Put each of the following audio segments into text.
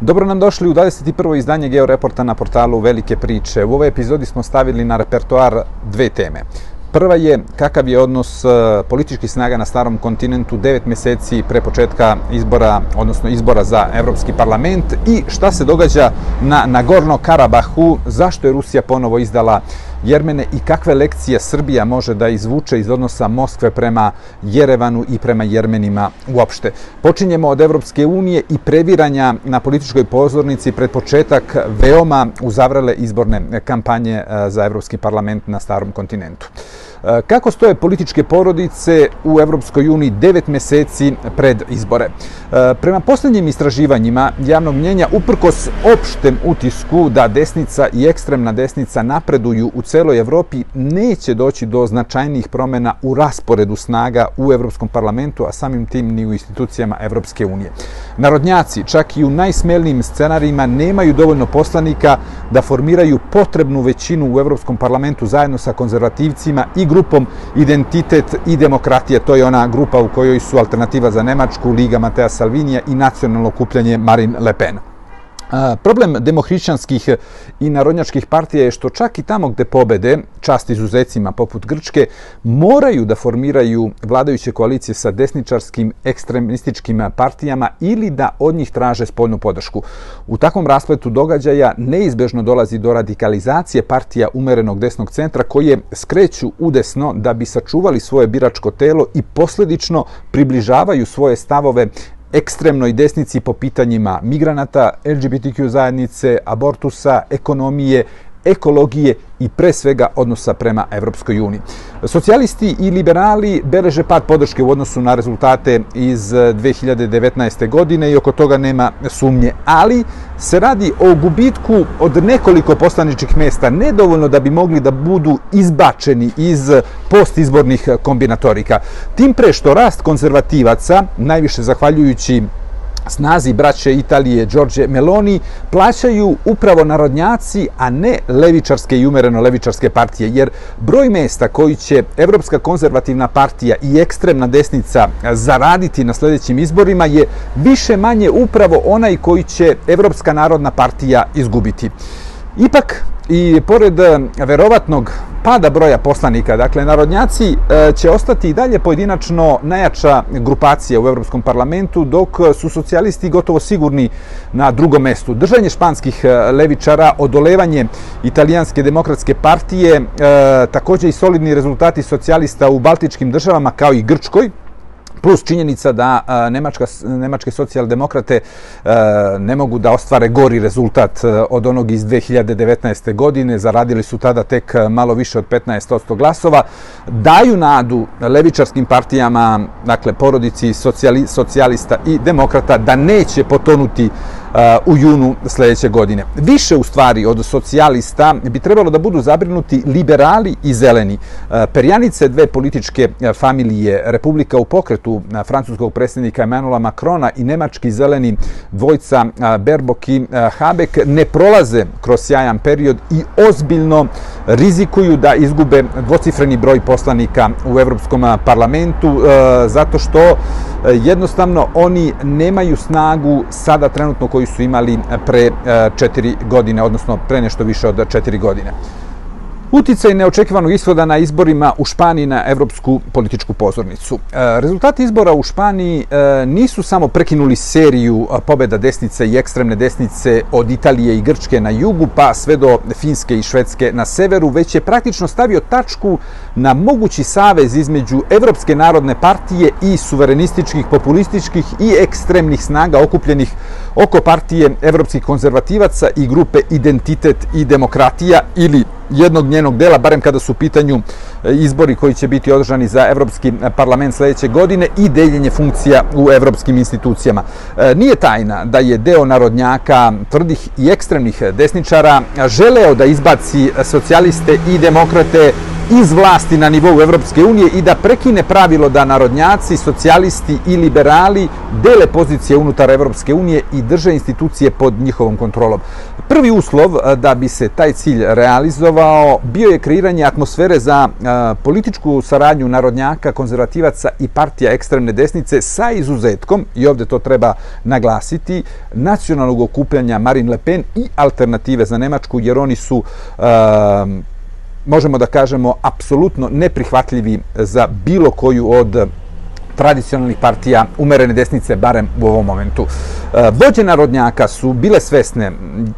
Dobro nam došli u 21. izdanje Georeporta na portalu Velike priče. U ovoj epizodi smo stavili na repertoar dve teme. Prva je kakav je odnos e, političkih snaga na starom kontinentu 9 meseci pre početka izbora, odnosno izbora za Evropski parlament i šta se događa na Nagorno Karabahu, zašto je Rusija ponovo izdala Jermene i kakve lekcije Srbija može da izvuče iz odnosa Moskve prema Jerevanu i prema Jermenima uopšte. Počinjemo od Evropske unije i previranja na političkoj pozornici pred početak veoma uzavrele izborne kampanje e, za Evropski parlament na starom kontinentu. E, kako stoje političke porodice u Evropskoj uniji 9 meseci pred izbore? E, prema poslednjim istraživanjima javnog mnjenja, uprkos opštem utisku da desnica i ekstremna desnica napreduju u celoj Evropi, neće doći do značajnijih promena u rasporedu snaga u Evropskom parlamentu, a samim tim ni u institucijama Evropske unije. Narodnjaci, čak i u najsmelnijim scenarijima, nemaju dovoljno poslanika da formiraju potrebnu većinu u Evropskom parlamentu zajedno sa konzervativcima i grupom Identitet i demokratija. To je ona grupa u kojoj su alternativa za Nemačku, Liga Matea Salvinija i nacionalno okupljanje Marine Le Pen. Problem demohrišćanskih i narodnjačkih partija je što čak i tamo gde pobede, čast izuzecima poput Grčke, moraju da formiraju vladajuće koalicije sa desničarskim ekstremističkim partijama ili da od njih traže spoljnu podršku. U takvom raspletu događaja neizbežno dolazi do radikalizacije partija umerenog desnog centra koje skreću udesno da bi sačuvali svoje biračko telo i posledično približavaju svoje stavove ekstremnoj desnici po pitanjima migranata, LGBTQ zajednice, abortusa, ekonomije, ekologije i pre svega odnosa prema Evropskoj uniji. Socijalisti i liberali beleže pad podrške u odnosu na rezultate iz 2019. godine i oko toga nema sumnje, ali se radi o gubitku od nekoliko poslaničkih mesta, nedovoljno da bi mogli da budu izbačeni iz postizbornih kombinatorika. Tim pre što rast konzervativaca, najviše zahvaljujući snazi braće Italije Đorđe Meloni plaćaju upravo narodnjaci, a ne levičarske i umereno levičarske partije, jer broj mesta koji će Evropska konzervativna partija i ekstremna desnica zaraditi na sledećim izborima je više manje upravo onaj koji će Evropska narodna partija izgubiti. Ipak, i pored verovatnog pada broja poslanika. Dakle, narodnjaci e, će ostati i dalje pojedinačno najjača grupacija u Evropskom parlamentu, dok su socijalisti gotovo sigurni na drugom mestu. Držanje španskih e, levičara, odolevanje italijanske demokratske partije, e, takođe i solidni rezultati socijalista u baltičkim državama kao i Grčkoj, plus činjenica da Nemačka, nemačke socijaldemokrate ne mogu da ostvare gori rezultat od onog iz 2019. godine, zaradili su tada tek malo više od 15% glasova, daju nadu levičarskim partijama, dakle porodici socijali, socijalista i demokrata da neće potonuti u junu sledeće godine. Više u stvari od socijalista bi trebalo da budu zabrinuti liberali i zeleni. Perjanice dve političke familije Republika u pokretu francuskog predsjednika Emanuela Macrona i nemački zeleni dvojca Berbok i Habek ne prolaze kroz sjajan period i ozbiljno rizikuju da izgube dvocifreni broj poslanika u Evropskom parlamentu zato što jednostavno oni nemaju snagu sada trenutno koju su imali pre e, četiri godine, odnosno pre nešto više od četiri godine. Uticaj neočekivanog ishoda na izborima u Španiji na evropsku političku pozornicu. E, rezultati izbora u Španiji e, nisu samo prekinuli seriju pobeda desnice i ekstremne desnice od Italije i Grčke na jugu pa sve do Finske i Švedske na severu, već je praktično stavio tačku na mogući savez između Evropske narodne partije i suverenističkih, populističkih i ekstremnih snaga okupljenih oko partije evropskih konzervativaca i grupe Identitet i demokratija ili jednog njenog dela, barem kada su u pitanju e, izbori koji će biti održani za Evropski parlament sledeće godine i deljenje funkcija u evropskim institucijama. E, nije tajna da je deo narodnjaka tvrdih i ekstremnih desničara želeo da izbaci socijaliste i demokrate iz vlasti na nivou Evropske unije i da prekine pravilo da narodnjaci, socijalisti i liberali dele pozicije unutar Evropske unije i drže institucije pod njihovom kontrolom. Prvi uslov da bi se taj cilj realizovao bio je kreiranje atmosfere za političku saradnju narodnjaka, konzervativaca i partija ekstremne desnice sa izuzetkom, i ovde to treba naglasiti, nacionalnog okupljanja Marine Le Pen i alternative za Nemačku, jer oni su možemo da kažemo, apsolutno neprihvatljivi za bilo koju od tradicionalnih partija umerene desnice, barem u ovom momentu. E, vođe narodnjaka su bile svesne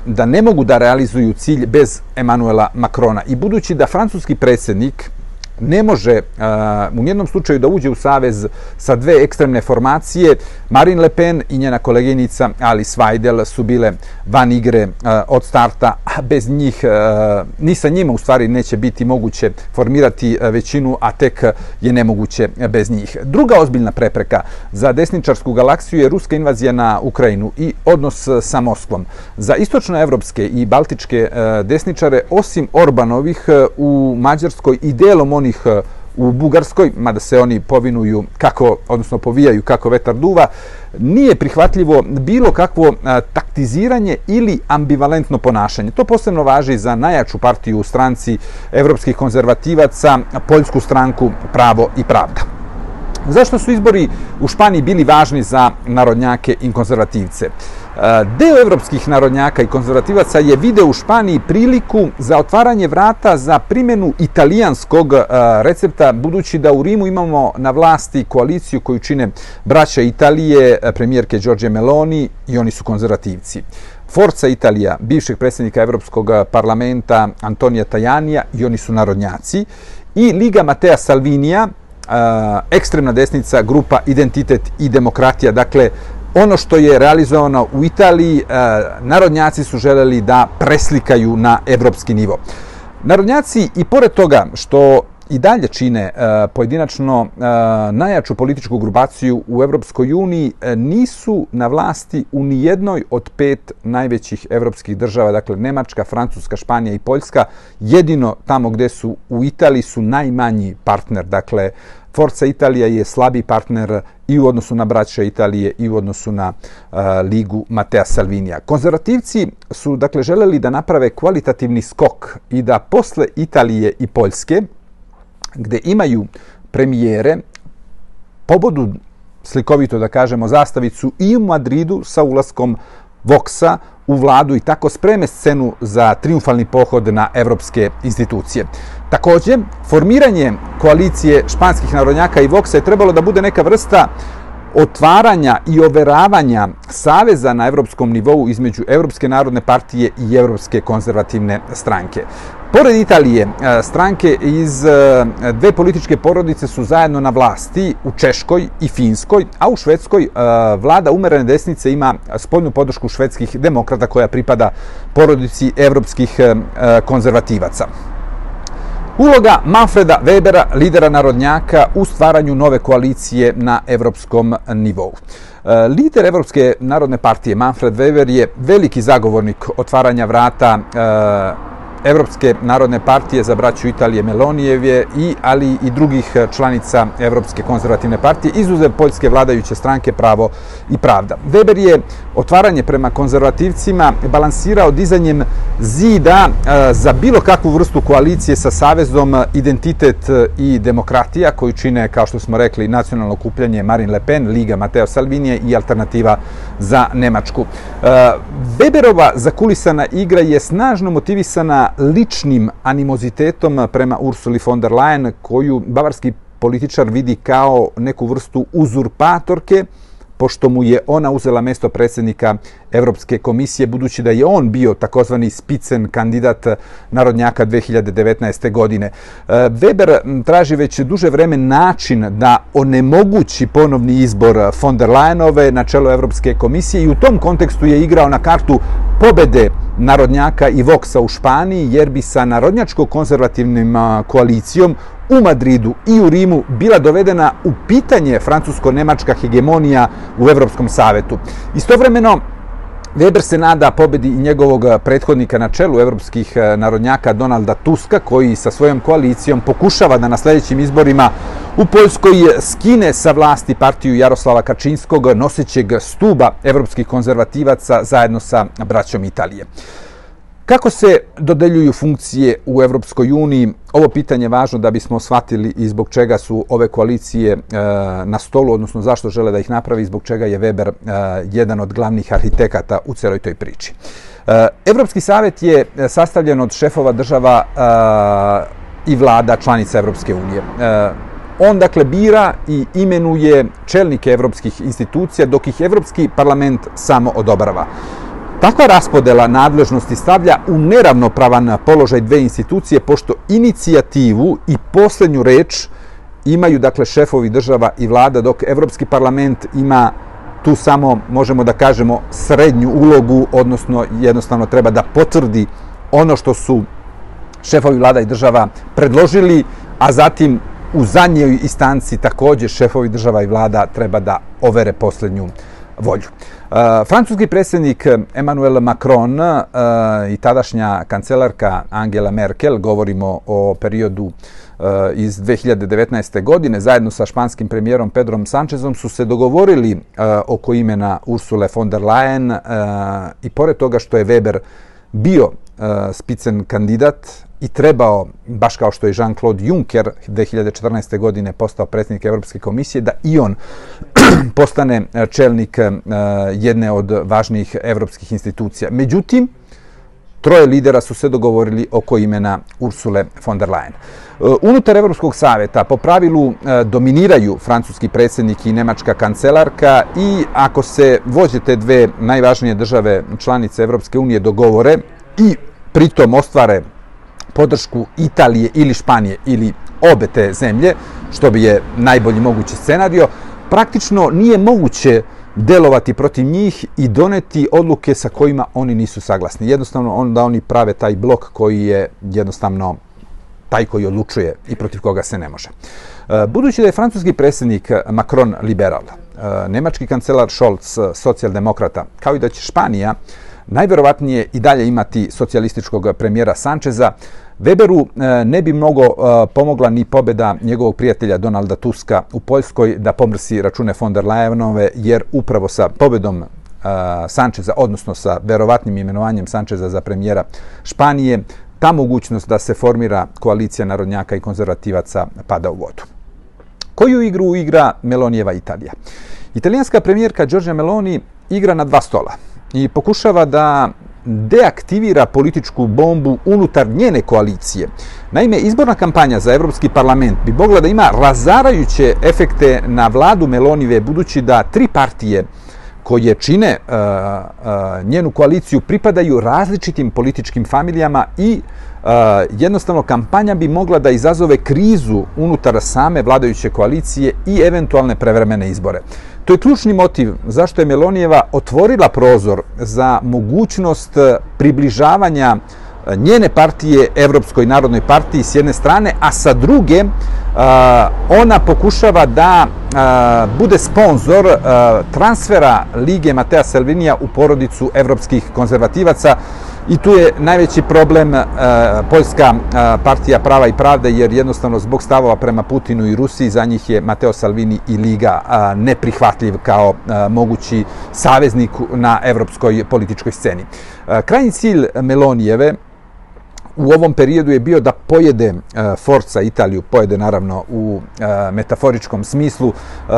da ne mogu da realizuju cilj bez Emanuela Makrona i budući da francuski predsjednik ne može u nijednom slučaju da uđe u savez sa dve ekstremne formacije. Marine Le Pen i njena koleginica Alice Weidel su bile van igre od starta, a bez njih, ni sa njima u stvari neće biti moguće formirati većinu, a tek je nemoguće bez njih. Druga ozbiljna prepreka za desničarsku galaksiju je ruska invazija na Ukrajinu i odnos sa Moskvom. Za istočnoevropske i baltičke desničare, osim Orbanovih u Mađarskoj i delom onih onih e, u Bugarskoj, mada se oni povinuju kako, odnosno povijaju kako vetar duva, nije prihvatljivo bilo kakvo e, taktiziranje ili ambivalentno ponašanje. To posebno važi za najjaču partiju u stranci evropskih konzervativaca, Poljsku stranku Pravo i Pravda. Zašto su izbori u Španiji bili važni za narodnjake i konzervativce? Deo evropskih narodnjaka i konzervativaca je video u Španiji priliku za otvaranje vrata za primjenu italijanskog recepta, budući da u Rimu imamo na vlasti koaliciju koju čine braća Italije, premijerke Đorđe Meloni i oni su konzervativci. Forza Italija, bivšeg predsjednika Evropskog parlamenta Antonija Tajanija i oni su narodnjaci. I Liga Matea Salvinija, ekstremna desnica, grupa Identitet i demokratija, dakle ono što je realizovano u Italiji, e, narodnjaci su želeli da preslikaju na evropski nivo. Narodnjaci i pored toga što i dalje čine e, pojedinačno e, najjaču političku grupaciju u Evropskoj uniji, nisu na vlasti u nijednoj od pet najvećih evropskih država, dakle Nemačka, Francuska, Španija i Poljska, jedino tamo gde su u Italiji su najmanji partner, dakle Forza Italija je slabi partner i u odnosu na braća Italije i u odnosu na uh, ligu Matea Salvinija. Konzervativci su dakle želeli da naprave kvalitativni skok i da posle Italije i Poljske, gde imaju premijere, pobodu slikovito da kažemo zastavicu i u Madridu sa ulaskom Voxa u vladu i tako spreme scenu za triumfalni pohod na evropske institucije. Takođe, formiranje koalicije španskih narodnjaka i Voxa je trebalo da bude neka vrsta otvaranja i overavanja saveza na evropskom nivou između Evropske narodne partije i Evropske konzervativne stranke. Pored Italije, e, stranke iz e, dve političke porodice su zajedno na vlasti u Češkoj i Finskoj, a u Švedskoj e, vlada umerene desnice ima spoljnu podršku švedskih demokrata koja pripada porodici evropskih konzervativaca. Uloga Manfreda Webera, lidera narodnjaka, u stvaranju nove koalicije na evropskom nivou. Lider Evropske narodne partije Manfred Weber je veliki zagovornik otvaranja vrata Evropske narodne partije za braću Italije Melonijevje i ali i drugih članica Evropske konzervativne partije, izuzev poljske vladajuće stranke Pravo i Pravda. Weber je otvaranje prema konzervativcima balansirao dizanjem zida e, za bilo kakvu vrstu koalicije sa Savezom Identitet i Demokratija, koju čine, kao što smo rekli, nacionalno okupljanje Marine Le Pen, Liga Mateo Salvinije i Alternativa za Nemačku. E, Weberova zakulisana igra je snažno motivisana ličnim animozitetom prema Ursuli von der Leyen, koju bavarski političar vidi kao neku vrstu uzurpatorke, pošto mu je ona uzela mesto predsjednika Evropske komisije, budući da je on bio takozvani spicen kandidat narodnjaka 2019. godine. E, Weber traži već duže vreme način da onemogući ponovni izbor von der Leyenove na čelo Evropske komisije i u tom kontekstu je igrao na kartu pobede narodnjaka i Voxa u Španiji, jer bi sa narodnjačko-konzervativnim koalicijom u Madridu i u Rimu bila dovedena u pitanje francusko-nemačka hegemonija u Evropskom savetu. Istovremeno, Weber se nada pobedi i njegovog prethodnika na čelu evropskih narodnjaka Donalda Tuska, koji sa svojom koalicijom pokušava da na sledećim izborima u Poljskoj skine sa vlasti partiju Jaroslava Kačinskog, nosećeg stuba evropskih konzervativaca zajedno sa braćom Italije. Kako se dodeljuju funkcije u Evropskoj uniji? Ovo pitanje je važno da bismo shvatili i zbog čega su ove koalicije e, na stolu, odnosno zašto žele da ih napravi i zbog čega je Weber e, jedan od glavnih arhitekata u celoj toj priči. E, Evropski savjet je sastavljen od šefova država i vlada članica Evropske unije. On dakle bira i imenuje čelnike evropskih institucija, dok ih Evropski parlament samo odobrava. Takva raspodela nadležnosti stavlja u neravnopravan položaj dve institucije, pošto inicijativu i poslednju reč imaju dakle šefovi država i vlada, dok Evropski parlament ima tu samo, možemo da kažemo, srednju ulogu, odnosno jednostavno treba da potvrdi ono što su šefovi vlada i država predložili, a zatim u zadnjoj istanci takođe šefovi država i vlada treba da overe poslednju volju. Uh, francuski predsjednik Emmanuel Macron uh, i tadašnja kancelarka Angela Merkel, govorimo o periodu uh, iz 2019. godine, zajedno sa španskim premijerom Pedrom Sanchezom su se dogovorili oko imena Ursule von der Leyen i pored toga što je Weber bio spicen kandidat i trebao, baš kao što je Jean-Claude Juncker 2014. godine postao predsjednik Evropske komisije, da i on postane čelnik e, jedne od važnijih evropskih institucija. Međutim, troje lidera su se dogovorili oko imena Ursule von der Leyen. Unutar Evropskog saveta po pravilu dominiraju francuski predsjednik i nemačka kancelarka i ako se vođe te dve najvažnije države članice Evropske unije dogovore i pritom ostvare podršku Italije ili Španije ili obe te zemlje, što bi je najbolji mogući scenario, praktično nije moguće delovati protiv njih i doneti odluke sa kojima oni nisu saglasni. Jednostavno, onda oni prave taj blok koji je jednostavno taj koji odlučuje i protiv koga se ne može. E, budući da je francuski predsjednik Macron liberal, e, nemački kancelar Scholz socijaldemokrata, kao i da će Španija najverovatnije i dalje imati socijalističkog premijera Sančeza, Weberu e, ne bi mnogo e, pomogla ni pobeda njegovog prijatelja Donalda Tuska u Poljskoj da pomrsi račune von der Leyenove, jer upravo sa pobedom e, Sančeza, odnosno sa verovatnim imenovanjem Sančeza za premijera Španije, ta mogućnost da se formira koalicija narodnjaka i konzervativaca pada u vodu. Koju igru igra Melonijeva Italija? Italijanska premijerka Giorgia Meloni igra na dva stola i pokušava da deaktivira političku bombu unutar njene koalicije. Naime, izborna kampanja za Evropski parlament bi mogla da ima razarajuće efekte na vladu Melonive, budući da tri partije koje čine uh, uh, njenu koaliciju pripadaju različitim političkim familijama i uh, jednostavno kampanja bi mogla da izazove krizu unutar same vladajuće koalicije i eventualne prevremene izbore. To je ključni motiv zašto je Melonijeva otvorila prozor za mogućnost približavanja njene partije Evropskoj narodnoj partiji s jedne strane, a sa druge ona pokušava da bude sponsor transfera Lige Matea Salvinija u porodicu evropskih konzervativaca I tu je najveći problem Poljska partija prava i pravde, jer jednostavno zbog stavova prema Putinu i Rusiji za njih je Mateo Salvini i Liga neprihvatljiv kao mogući saveznik na evropskoj političkoj sceni. Krajnji cilj Melonijeve u ovom periodu je bio da pojede e, Forca Italiju, pojede naravno u e, metaforičkom smislu, e,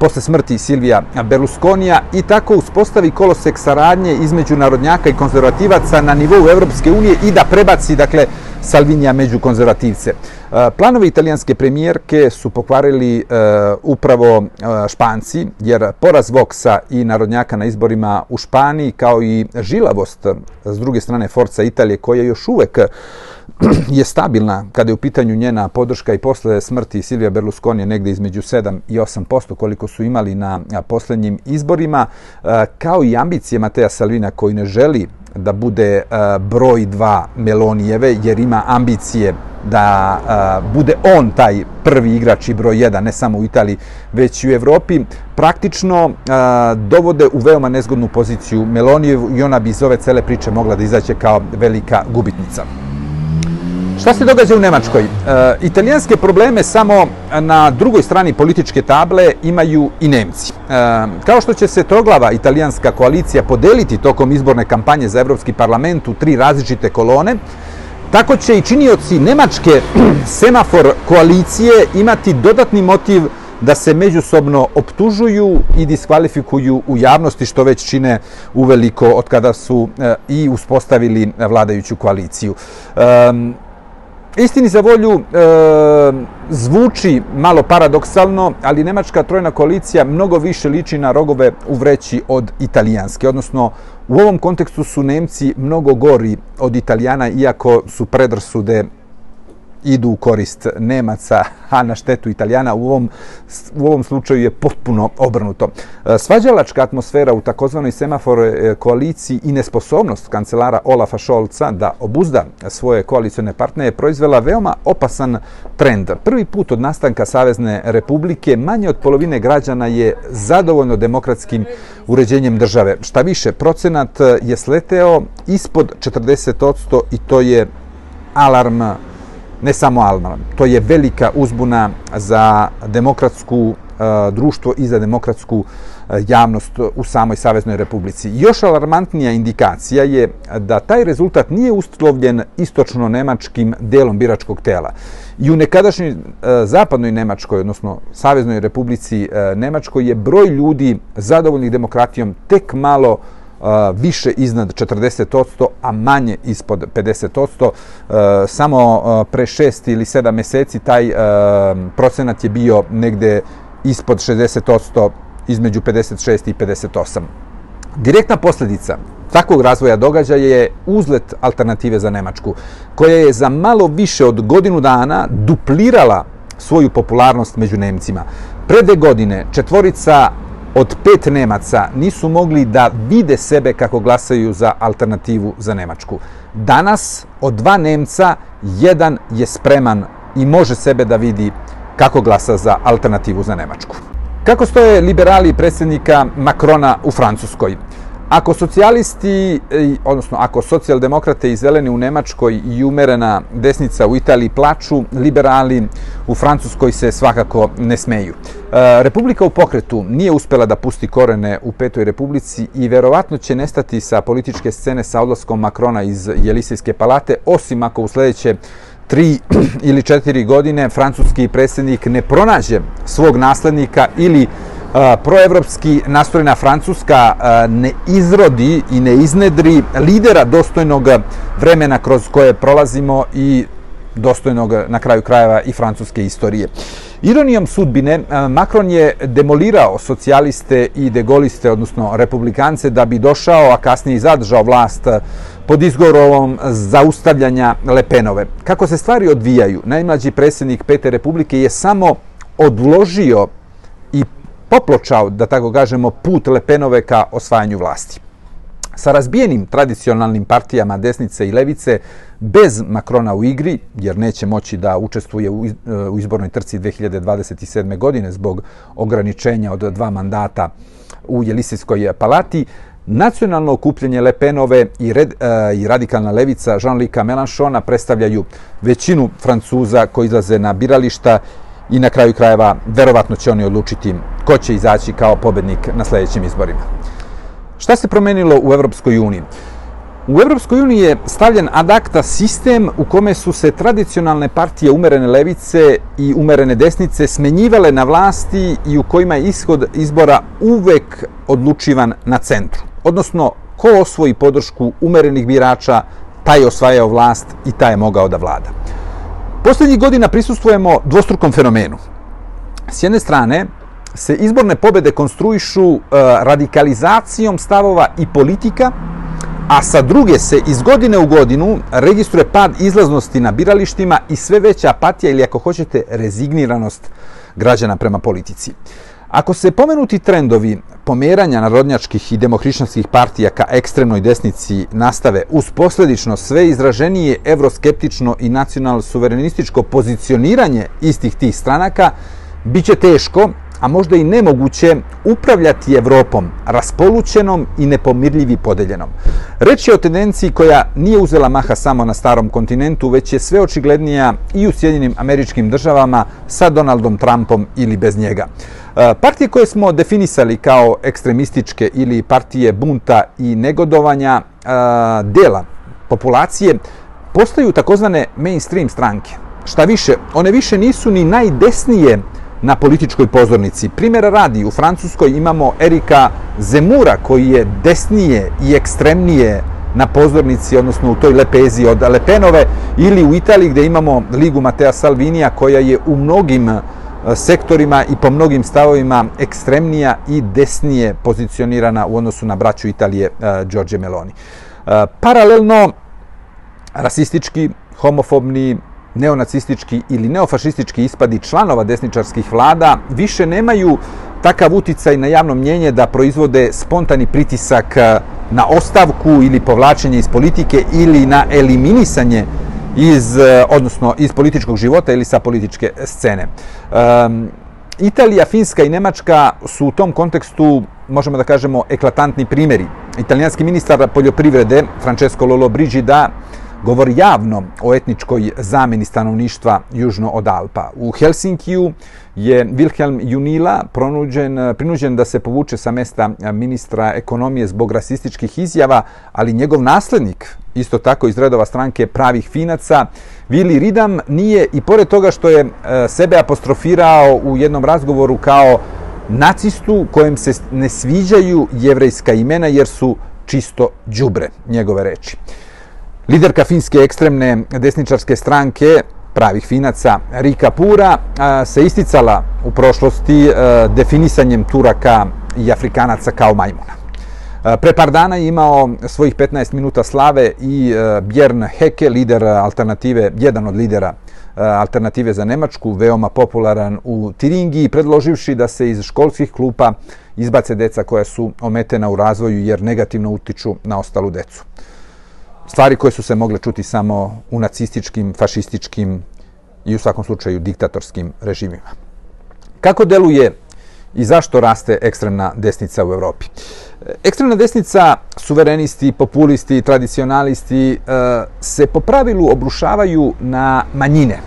posle smrti Silvija Berlusconija i tako uspostavi kolosek saradnje između narodnjaka i konzervativaca na nivou Evropske unije i da prebaci, dakle, Salvinija među konzervativce. E, planovi italijanske premijerke su pokvarili e, upravo e, Španci, jer poraz Voksa i narodnjaka na izborima u Španiji, kao i žilavost s druge strane Forca Italije, koja još uvek je stabilna kada je u pitanju njena podrška i posle smrti Silvija Berlusconi je negde između 7 i 8% koliko su imali na poslednjim izborima, kao i ambicije Mateja Salvina koji ne želi da bude broj dva Melonijeve, jer ima ambicije da bude on taj prvi igrač i broj jedan, ne samo u Italiji, već i u Evropi, praktično dovode u veoma nezgodnu poziciju Melonijevu i ona bi iz ove cele priče mogla da izaće kao velika gubitnica. Šta se događa u Nemačkoj? E, italijanske probleme samo na drugoj strani političke table imaju i Nemci. E, kao što će se troglava italijanska koalicija podeliti tokom izborne kampanje za Evropski parlament u tri različite kolone, tako će i činioci Nemačke semafor koalicije imati dodatni motiv da se međusobno optužuju i diskvalifikuju u javnosti, što već čine uveliko od kada su e, i uspostavili vladajuću koaliciju. Istini za volju e, zvuči malo paradoksalno, ali nemačka trojna koalicija mnogo više liči na rogove u vreći od italijanske, odnosno u ovom kontekstu su Nemci mnogo gori od Italijana, iako su predrasude idu u korist Nemaca, a na štetu Italijana. U ovom, u ovom slučaju je potpuno obrnuto. E, svađalačka atmosfera u takozvanoj semafor e, koaliciji i nesposobnost kancelara Olafa Šolca da obuzda svoje koalicione partnere proizvela veoma opasan trend. Prvi put od nastanka Savezne republike manje od polovine građana je zadovoljno demokratskim uređenjem države. Šta više, procenat je sleteo ispod 40% i to je alarm ne samo Alman. To je velika uzbuna za demokratsku e, društvo i za demokratsku e, javnost u samoj Saveznoj Republici. Još alarmantnija indikacija je da taj rezultat nije uslovljen istočno-nemačkim delom biračkog tela. I u nekadašnjoj e, zapadnoj Nemačkoj, odnosno Saveznoj Republici Nemačkoj, je broj ljudi zadovoljnih demokratijom tek malo više iznad 40%, a manje ispod 50%. Samo pre šest ili sedam meseci taj procenat je bio negde ispod 60%, između 56 i 58. Direktna posledica takvog razvoja događaja je uzlet alternative za Nemačku, koja je za malo više od godinu dana duplirala svoju popularnost među Nemcima. Pre dve godine četvorica od pet Nemaca nisu mogli da vide sebe kako glasaju za alternativu za Nemačku. Danas od dva Nemca jedan je spreman i može sebe da vidi kako glasa za alternativu za Nemačku. Kako stoje liberali predsjednika Makrona u Francuskoj? Ako socijalisti, odnosno ako socijaldemokrate i zeleni u Nemačkoj i umerena desnica u Italiji plaču, liberali u Francuskoj se svakako ne smeju. E, Republika u pokretu nije uspela da pusti korene u Petoj Republici i verovatno će nestati sa političke scene sa odlaskom Makrona iz Jelisejske palate, osim ako u sledeće tri ili četiri godine francuski predsjednik ne pronađe svog naslednika ili proevropski nastrojena Francuska ne izrodi i ne iznedri lidera dostojnog vremena kroz koje prolazimo i dostojnog na kraju krajeva i francuske istorije. Ironijom sudbine, Macron je demolirao socijaliste i degoliste, odnosno republikance, da bi došao, a kasnije i zadržao vlast pod izgovorom zaustavljanja Lepenove. Kako se stvari odvijaju, najmlađi predsjednik Pete Republike je samo odložio popločao, da tako kažemo, put Lepenove ka osvajanju vlasti. Sa razbijenim tradicionalnim partijama desnice i levice, bez Makrona u igri, jer neće moći da učestvuje u izbornoj trci 2027. godine zbog ograničenja od dva mandata u Jelisijskoj palati, nacionalno okupljenje Lepenove i, red, uh, i radikalna levica Jean-Luc Mélenchona predstavljaju većinu Francuza koji izlaze na birališta i na kraju krajeva verovatno će oni odlučiti ko će izaći kao pobednik na sledećim izborima. Šta se promenilo u Evropskoj uniji? U Evropskoj uniji je stavljen ad acta sistem u kome su se tradicionalne partije umerene levice i umerene desnice smenjivale na vlasti i u kojima je ishod izbora uvek odlučivan na centru. Odnosno, ko osvoji podršku umerenih birača, taj je osvajao vlast i taj je mogao da vlada. Poslednjih godina prisustujemo dvostrukom fenomenu. S jedne strane, se izborne pobede konstruišu e, radikalizacijom stavova i politika, a sa druge se iz godine u godinu registruje pad izlaznosti na biralištima i sve veća apatija ili ako hoćete rezigniranost građana prema politici. Ako se pomenuti trendovi pomeranja narodnjačkih i demohrišćanskih partija ka ekstremnoj desnici nastave uz posledično sve izraženije evroskeptično i nacional-suverenističko pozicioniranje istih tih stranaka, bit će teško, a možda i nemoguće upravljati Evropom raspolućenom i nepomirljivi podeljenom. Reč je o tendenciji koja nije uzela maha samo na starom kontinentu, već je sve očiglednija i u Sjedinim američkim državama sa Donaldom Trumpom ili bez njega. E, partije koje smo definisali kao ekstremističke ili partije bunta i negodovanja e, dela populacije postaju takozvane mainstream stranke. Šta više, one više nisu ni najdesnije na političkoj pozornici. Primjera radi, u Francuskoj imamo Erika Zemura koji je desnije i ekstremnije na pozornici, odnosno u toj lepezi od Lepenove, ili u Italiji gde imamo Ligu Matea Salvinija koja je u mnogim e, sektorima i po mnogim stavovima ekstremnija i desnije pozicionirana u odnosu na braću Italije uh, Giorgio Meloni. Uh, paralelno, rasistički, homofobni, neonacistički ili neofašistički ispadi članova desničarskih vlada više nemaju takav uticaj na javno mnjenje da proizvode spontani pritisak eh, na ostavku ili povlačenje iz politike ili na eliminisanje iz, eh, odnosno iz političkog života ili sa političke scene. Um, Italija, Finska i Nemačka su u tom kontekstu, možemo da kažemo, eklatantni primjeri. Italijanski ministar poljoprivrede, Francesco Lolo Brigida, govori javno o etničkoj zameni stanovništva južno od Alpa. U Helsinkiju je Wilhelm Junila pronuđen, prinuđen da se povuče sa mesta ministra ekonomije zbog rasističkih izjava, ali njegov naslednik, isto tako iz redova stranke pravih finaca, Vili Ridam nije i pored toga što je e, sebe apostrofirao u jednom razgovoru kao nacistu kojem se ne sviđaju jevrejska imena jer su čisto đubre, njegove reči. Liderka finske ekstremne desničarske stranke, pravih finaca, Rika Pura, se isticala u prošlosti definisanjem Turaka i Afrikanaca kao majmuna. Pre par dana je imao svojih 15 minuta slave i Bjern Heke, lider alternative, jedan od lidera alternative za Nemačku, veoma popularan u Tiringiji, predloživši da se iz školskih klupa izbace deca koja su ometena u razvoju jer negativno utiču na ostalu decu stvari koje su se mogle čuti samo u nacističkim, fašističkim i u svakom slučaju diktatorskim režimima. Kako deluje i zašto raste ekstremna desnica u Evropi? Ekstremna desnica, suverenisti, populisti, tradicionalisti e, se po pravilu obrušavaju na manjine,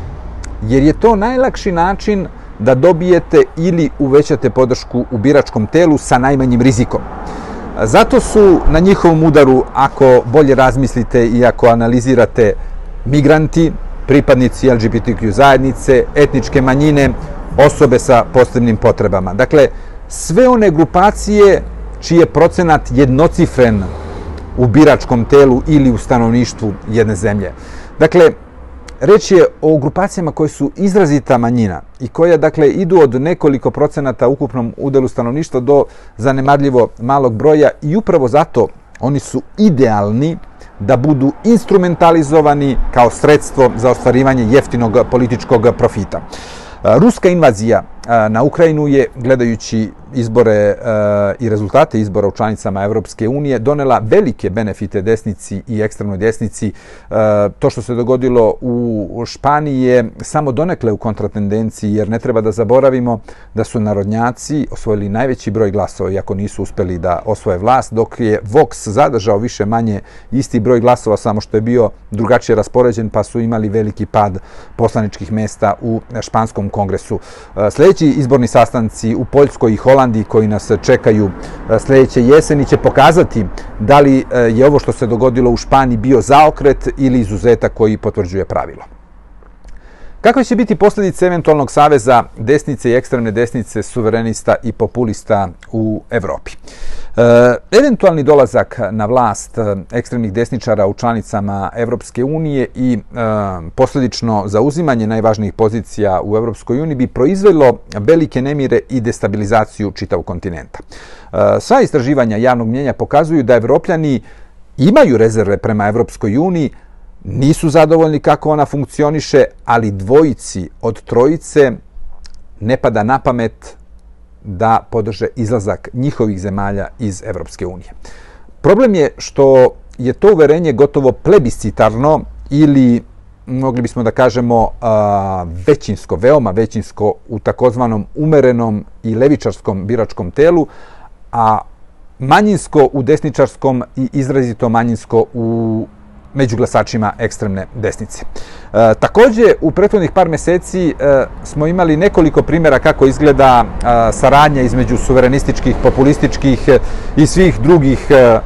jer je to najlakši način da dobijete ili uvećate podršku u biračkom telu sa najmanjim rizikom. Zato su na njihovom udaru, ako bolje razmislite i ako analizirate, migranti, pripadnici LGBTQ zajednice, etničke manjine, osobe sa posebnim potrebama. Dakle, sve one grupacije čiji je procenat jednocifren u biračkom telu ili u stanovništvu jedne zemlje. Dakle, Reč je o grupacijama koje su izrazita manjina i koja dakle idu od nekoliko procenata ukupnom udelu stanovništva do zanemarljivo malog broja i upravo zato oni su idealni da budu instrumentalizovani kao sredstvo za ostvarivanje jeftinog političkog profita. Ruska invazija na Ukrajinu je, gledajući izbore i rezultate izbora u članicama Evropske unije, donela velike benefite desnici i ekstremnoj desnici. To što se dogodilo u Španiji je samo donekle u kontratendenciji, jer ne treba da zaboravimo da su narodnjaci osvojili najveći broj glasova, iako nisu uspeli da osvoje vlast, dok je Vox zadržao više manje isti broj glasova, samo što je bio drugačije raspoređen, pa su imali veliki pad poslaničkih mesta u Španskom kongresu. Sljedeći Sljedeći izborni sastanci u Poljskoj i Holandiji koji nas čekaju e, sljedeće jeseni će pokazati da li e, je ovo što se dogodilo u Španiji bio zaokret ili izuzetak koji potvrđuje pravilo. Kakve će biti posljedice eventualnog saveza desnice i ekstremne desnice, suverenista i populista u Evropi? E, eventualni dolazak na vlast e, ekstremnih desničara u članicama Evropske unije i e, posljedično zauzimanje najvažnijih pozicija u Evropskoj uniji bi proizvelo velike nemire i destabilizaciju čitavog kontinenta. Sva istraživanja javnog mnjenja pokazuju da evropljani imaju rezerve prema Evropskoj uniji, nisu zadovoljni kako ona funkcioniše, ali dvojici od trojice ne pada na pamet da podrže izlazak njihovih zemalja iz Evropske unije. Problem je što je to uverenje gotovo plebiscitarno ili mogli bismo da kažemo većinsko, veoma većinsko u takozvanom umerenom i levičarskom biračkom telu, a manjinsko u desničarskom i izrazito manjinsko u među glasačima ekstremne desnice. E, takođe, u prethodnih par meseci e, smo imali nekoliko primjera kako izgleda e, saradnja između suverenističkih, populističkih e, i svih drugih e,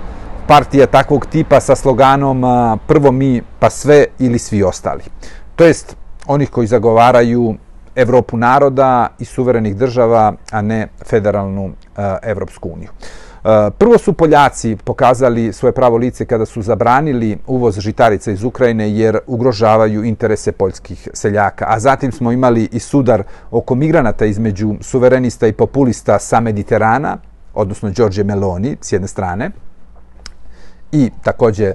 partija takvog tipa sa sloganom a, prvo mi pa sve ili svi ostali. To jest onih koji zagovaraju Evropu naroda i suverenih država, a ne federalnu a, Evropsku uniju. Prvo su Poljaci pokazali svoje pravo lice kada su zabranili uvoz žitarica iz Ukrajine jer ugrožavaju interese poljskih seljaka. A zatim smo imali i sudar oko migranata između suverenista i populista sa Mediterana, odnosno Đorđe Meloni s jedne strane, i takođe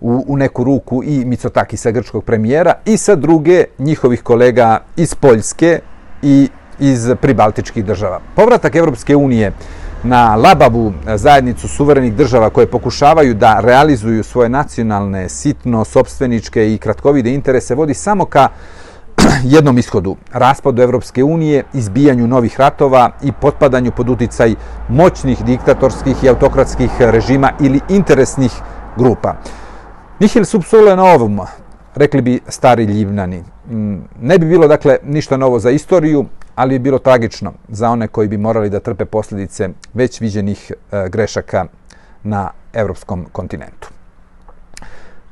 u, u neku ruku i Micotaki sa grčkog premijera i sa druge njihovih kolega iz Poljske i iz pribaltičkih država. Povratak Evropske unije na labavu zajednicu suverenih država koje pokušavaju da realizuju svoje nacionalne, sitno, sobstveničke i kratkovide interese vodi samo ka jednom ishodu, raspadu Evropske unije, izbijanju novih ratova i potpadanju pod uticaj moćnih diktatorskih i autokratskih režima ili interesnih grupa. Nihil sub sole novum, rekli bi stari ljivnani. Mm, ne bi bilo, dakle, ništa novo za istoriju, ali bi bilo tragično za one koji bi morali da trpe posljedice već viđenih e, grešaka na evropskom kontinentu.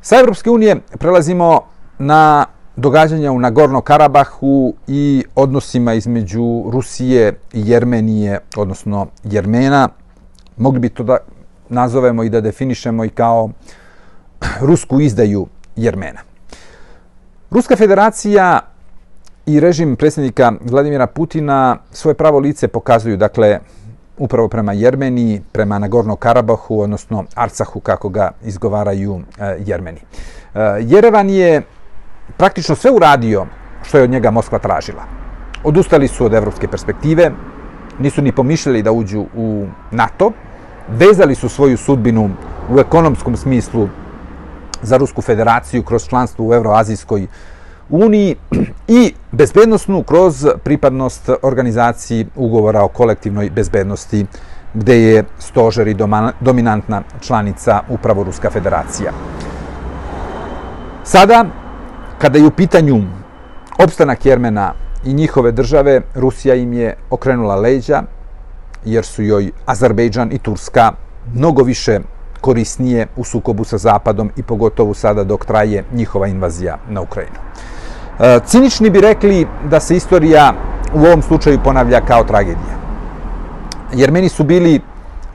Sa Evropske unije prelazimo na događanja u Nagorno Karabahu i odnosima između Rusije i Jermenije, odnosno Jermena. Mogli bi to da nazovemo i da definišemo i kao rusku izdaju Jermena. Ruska federacija i režim predsjednika Vladimira Putina svoje pravo lice pokazuju, dakle, upravo prema Jermeniji, prema Nagorno Karabahu, odnosno Arcahu, kako ga izgovaraju e, Jermeni. E, Jerevan je praktično sve uradio što je od njega Moskva tražila. Odustali su od evropske perspektive, nisu ni pomišljali da uđu u NATO, vezali su svoju sudbinu u ekonomskom smislu za Rusku federaciju kroz članstvo u Euroazijskoj uniji i bezbednostnu kroz pripadnost organizaciji ugovora o kolektivnoj bezbednosti gde je stožer i dominantna članica upravo Ruska federacija. Sada Kada je u pitanju opstanak Jermena i njihove države, Rusija im je okrenula leđa, jer su joj Azerbejdžan i Turska mnogo više korisnije u sukobu sa Zapadom i pogotovo sada dok traje njihova invazija na Ukrajinu. E, cinični bi rekli da se istorija u ovom slučaju ponavlja kao tragedija. Jermeni su bili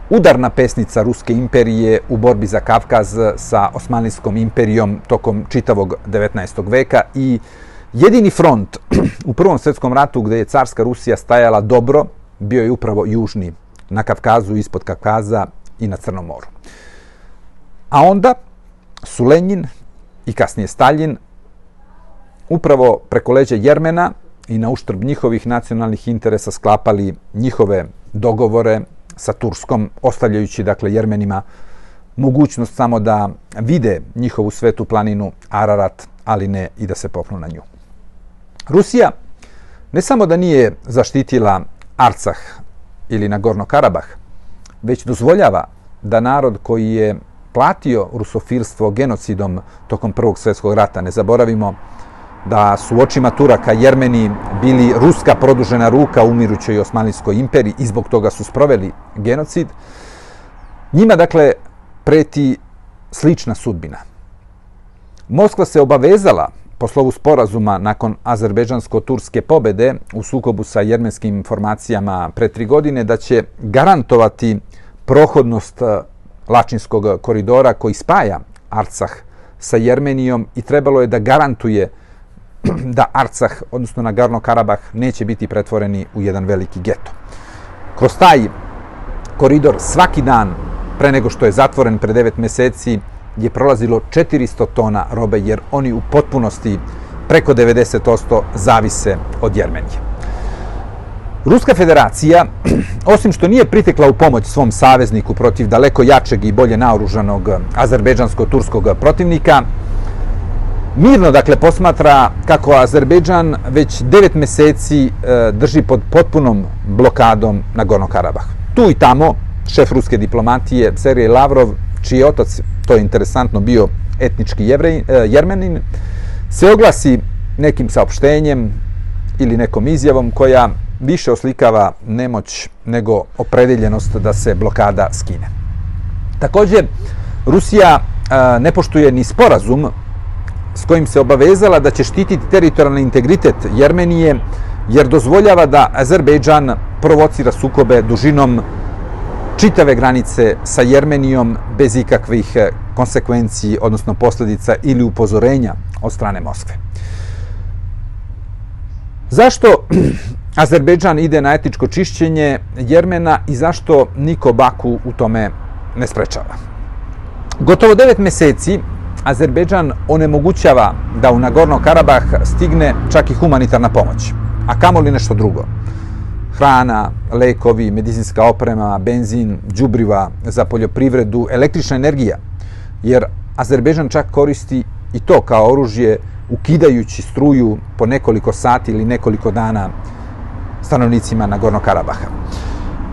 udarna pesnica Ruske imperije u borbi za Kavkaz sa Osmanlijskom imperijom tokom čitavog 19. veka i jedini front u Prvom svetskom ratu gde je carska Rusija stajala dobro bio je upravo južni na Kavkazu, ispod Kavkaza i na Crnom moru. A onda su Lenin i kasnije Stalin upravo preko leđa Jermena i na uštrb njihovih nacionalnih interesa sklapali njihove dogovore sa Turskom, ostavljajući dakle Jermenima mogućnost samo da vide njihovu svetu planinu Ararat, ali ne i da se popnu na nju. Rusija ne samo da nije zaštitila Arcah ili Nagorno Karabah, već dozvoljava da narod koji je platio rusofilstvo genocidom tokom Prvog svjetskog rata, ne zaboravimo da su očima Turaka Jermeni bili ruska produžena ruka umirućoj Osmanlijskoj imperiji i zbog toga su sproveli genocid. Njima, dakle, preti slična sudbina. Moskva se obavezala po slovu sporazuma nakon azerbeđansko-turske pobede u sukobu sa jermenskim informacijama pre tri godine da će garantovati prohodnost eh, Lačinskog koridora koji spaja Arcah sa Jermenijom i trebalo je da garantuje da Arcah, odnosno Nagorno Karabah, neće biti pretvoreni u jedan veliki geto. Kroz taj koridor svaki dan, pre nego što je zatvoren pre 9 meseci, je prolazilo 400 tona robe, jer oni u potpunosti preko 90% zavise od Jermenije. Ruska federacija, osim što nije pritekla u pomoć svom savezniku protiv daleko jačeg i bolje naoružanog azerbejdžansko-turskog protivnika, mirno dakle posmatra kako Azerbejdžan već devet meseci e, drži pod potpunom blokadom na Gorno Karabah. Tu i tamo šef ruske diplomatije Sergej Lavrov, čiji otac, to je interesantno, bio etnički jevrej, e, jermenin, se oglasi nekim saopštenjem ili nekom izjavom koja više oslikava nemoć nego opredeljenost da se blokada skine. Takođe, Rusija a, ne poštuje ni sporazum s kojim se obavezala da će štititi teritorijalni integritet Jermenije, jer dozvoljava da Azerbejdžan provocira sukobe dužinom čitave granice sa Jermenijom bez ikakvih e, konsekvenciji, odnosno posledica ili upozorenja od strane Moskve. Zašto Azerbejdžan ide na etičko čišćenje Jermena i zašto niko Baku u tome ne sprečava? Gotovo devet meseci Azerbejdžan onemogućava da u Nagorno Karabah stigne čak i humanitarna pomoć, a kamoli nešto drugo. Hrana, lekovi, medicinska oprema, benzin, džubriva za poljoprivredu, električna energija, jer Azerbejdžan čak koristi i to kao oružje ukidajući struju po nekoliko sati ili nekoliko dana stanovnicima Nagorno Karabaha.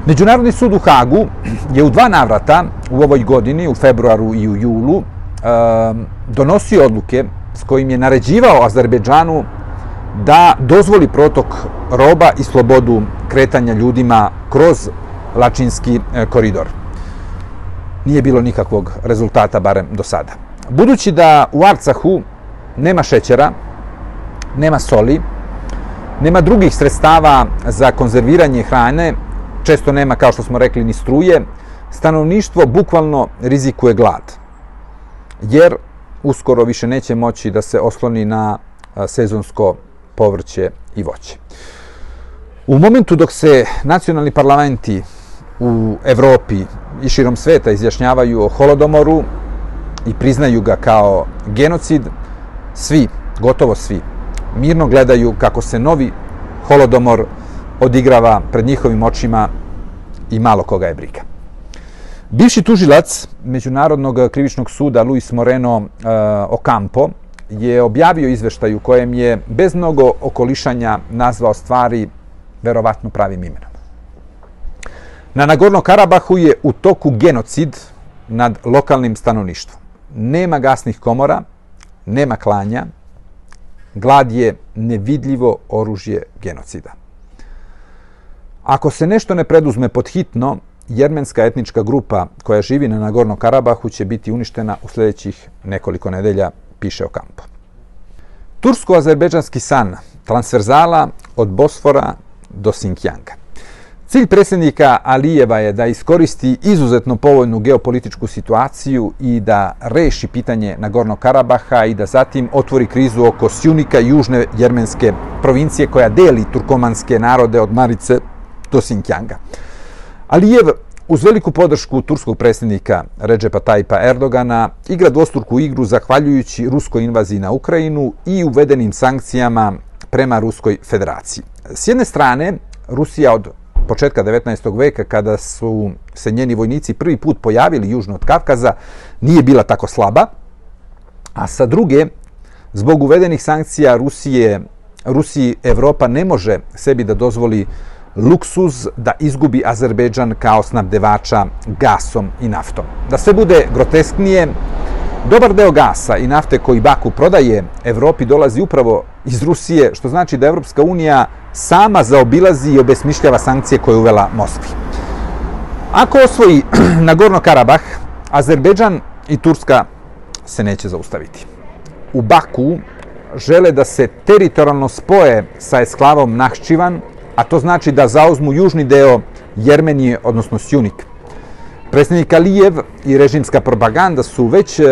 Međunarodni sud u Hagu je u dva navrata u ovoj godini, u februaru i u julu, donosio odluke s kojim je naređivao Azerbejdžanu da dozvoli protok roba i slobodu kretanja ljudima kroz Lačinski e, koridor. Nije bilo nikakvog rezultata, barem do sada. Budući da u Arcahu nema šećera, nema soli, nema drugih sredstava za konzerviranje hrane, često nema, kao što smo rekli, ni struje, stanovništvo bukvalno rizikuje glad. Jer uskoro više neće moći da se osloni na sezonsko povrće i voće. U momentu dok se nacionalni parlamenti u Evropi i širom sveta izjašnjavaju o holodomoru i priznaju ga kao genocid, svi, gotovo svi, mirno gledaju kako se novi holodomor odigrava pred njihovim očima i malo koga je briga. Bivši tužilac Međunarodnog krivičnog suda Luis Moreno uh, Ocampo je objavio izveštaj u kojem je bez mnogo okolišanja nazvao stvari verovatno pravim imenom. Na Nagorno Karabahu je u toku genocid nad lokalnim stanovništvom. Nema gasnih komora, nema klanja, glad je nevidljivo oružje genocida. Ako se nešto ne preduzme pod hitno, jermenska etnička grupa koja živi na Nagorno Karabahu će biti uništena u sledećih nekoliko nedelja, piše o. Tursko-azerbeđanski san, transverzala od Bosfora do Sinkjanga. Cilj predsjednika Alijeva je da iskoristi izuzetno povoljnu geopolitičku situaciju i da reši pitanje Nagorno Karabaha i da zatim otvori krizu oko Sjunika, južne jermenske provincije koja deli turkomanske narode od Marice do Sinkjanga. Alijev uz veliku podršku turskog predsjednika Redžepa Tajpa Erdogana igra dvostruku igru zahvaljujući ruskoj invaziji na Ukrajinu i uvedenim sankcijama prema Ruskoj federaciji. S jedne strane, Rusija od početka 19. veka, kada su se njeni vojnici prvi put pojavili južno od Kavkaza, nije bila tako slaba, a sa druge, zbog uvedenih sankcija Rusije, Rusiji Evropa ne može sebi da dozvoli luksuz da izgubi Azerbejdžan kao snabdevača gasom i naftom. Da sve bude grotesknije, dobar deo gasa i nafte koji Baku prodaje Evropi dolazi upravo iz Rusije, što znači da Evropska unija sama zaobilazi i obesmišljava sankcije koje je uvela Moskvi. Ako osvoji Nagorno Karabah, Azerbejdžan i Turska se neće zaustaviti. U Baku žele da se teritorijalno spoje sa esklavom Nahčivan, a to znači da zauzmu južni deo Jermenije, odnosno Sjunik. Predsjednik Alijev i režimska propaganda su već uh,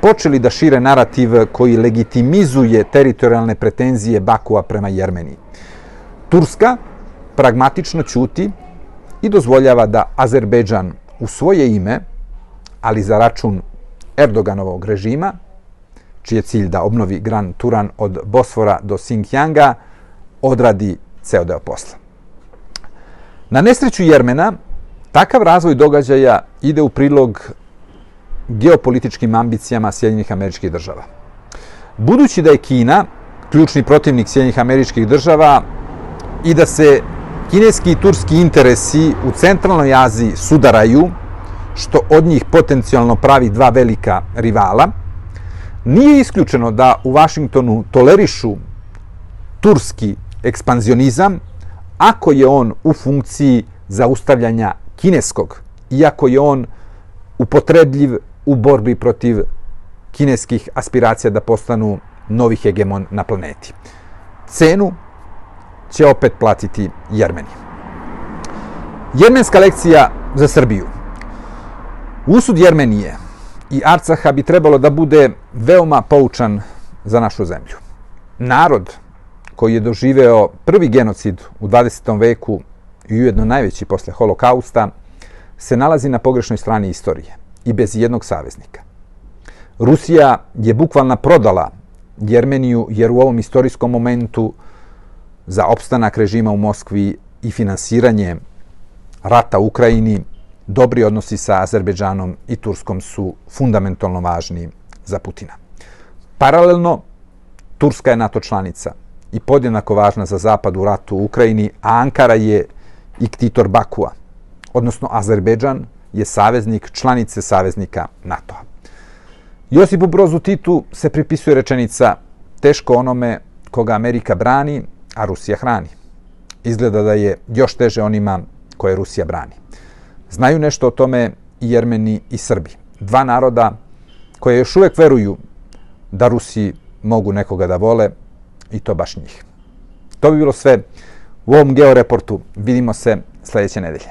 počeli da šire narativ koji legitimizuje teritorijalne pretenzije Bakua prema Jermeniji. Turska pragmatično ćuti i dozvoljava da Azerbejdžan u svoje ime, ali za račun Erdoganovog režima, čiji je cilj da obnovi Gran Turan od Bosfora do Xinjianga, odradi ceo deo posla. Na nesreću Jermena, takav razvoj događaja ide u prilog geopolitičkim ambicijama Sjedinjenih američkih država. Budući da je Kina ključni protivnik Sjedinjenih američkih država i da se kineski i turski interesi u centralnoj Aziji sudaraju, što od njih potencijalno pravi dva velika rivala, nije isključeno da u Vašingtonu tolerišu turski ekspanzionizam ako je on u funkciji zaustavljanja kineskog, iako je on upotrebljiv u borbi protiv kineskih aspiracija da postanu novi hegemon na planeti. Cenu će opet platiti Jermeni. Jermenska lekcija za Srbiju. Usud Jermenije i Arcaha bi trebalo da bude veoma poučan za našu zemlju. Narod koji je doživeo prvi genocid u 20. veku i ujedno najveći posle holokausta, se nalazi na pogrešnoj strani istorije i bez jednog saveznika. Rusija je bukvalno prodala Jermeniju jer u ovom istorijskom momentu za opstanak režima u Moskvi i finansiranje rata u Ukrajini, dobri odnosi sa Azerbeđanom i Turskom su fundamentalno važni za Putina. Paralelno, Turska je NATO članica i podjednako važna za Zapad u ratu u Ukrajini, a Ankara je iktitor Bakua, odnosno Azerbeđan je saveznik članice saveznika NATO-a. Josipu Brozu Titu se pripisuje rečenica teško onome koga Amerika brani, a Rusija hrani. Izgleda da je još teže onima koje Rusija brani. Znaju nešto o tome i Jermeni i Srbi. Dva naroda koje još uvek veruju da Rusi mogu nekoga da vole i to baš njih. To bi bilo sve u ovom georeportu. Vidimo se sledeće nedelje.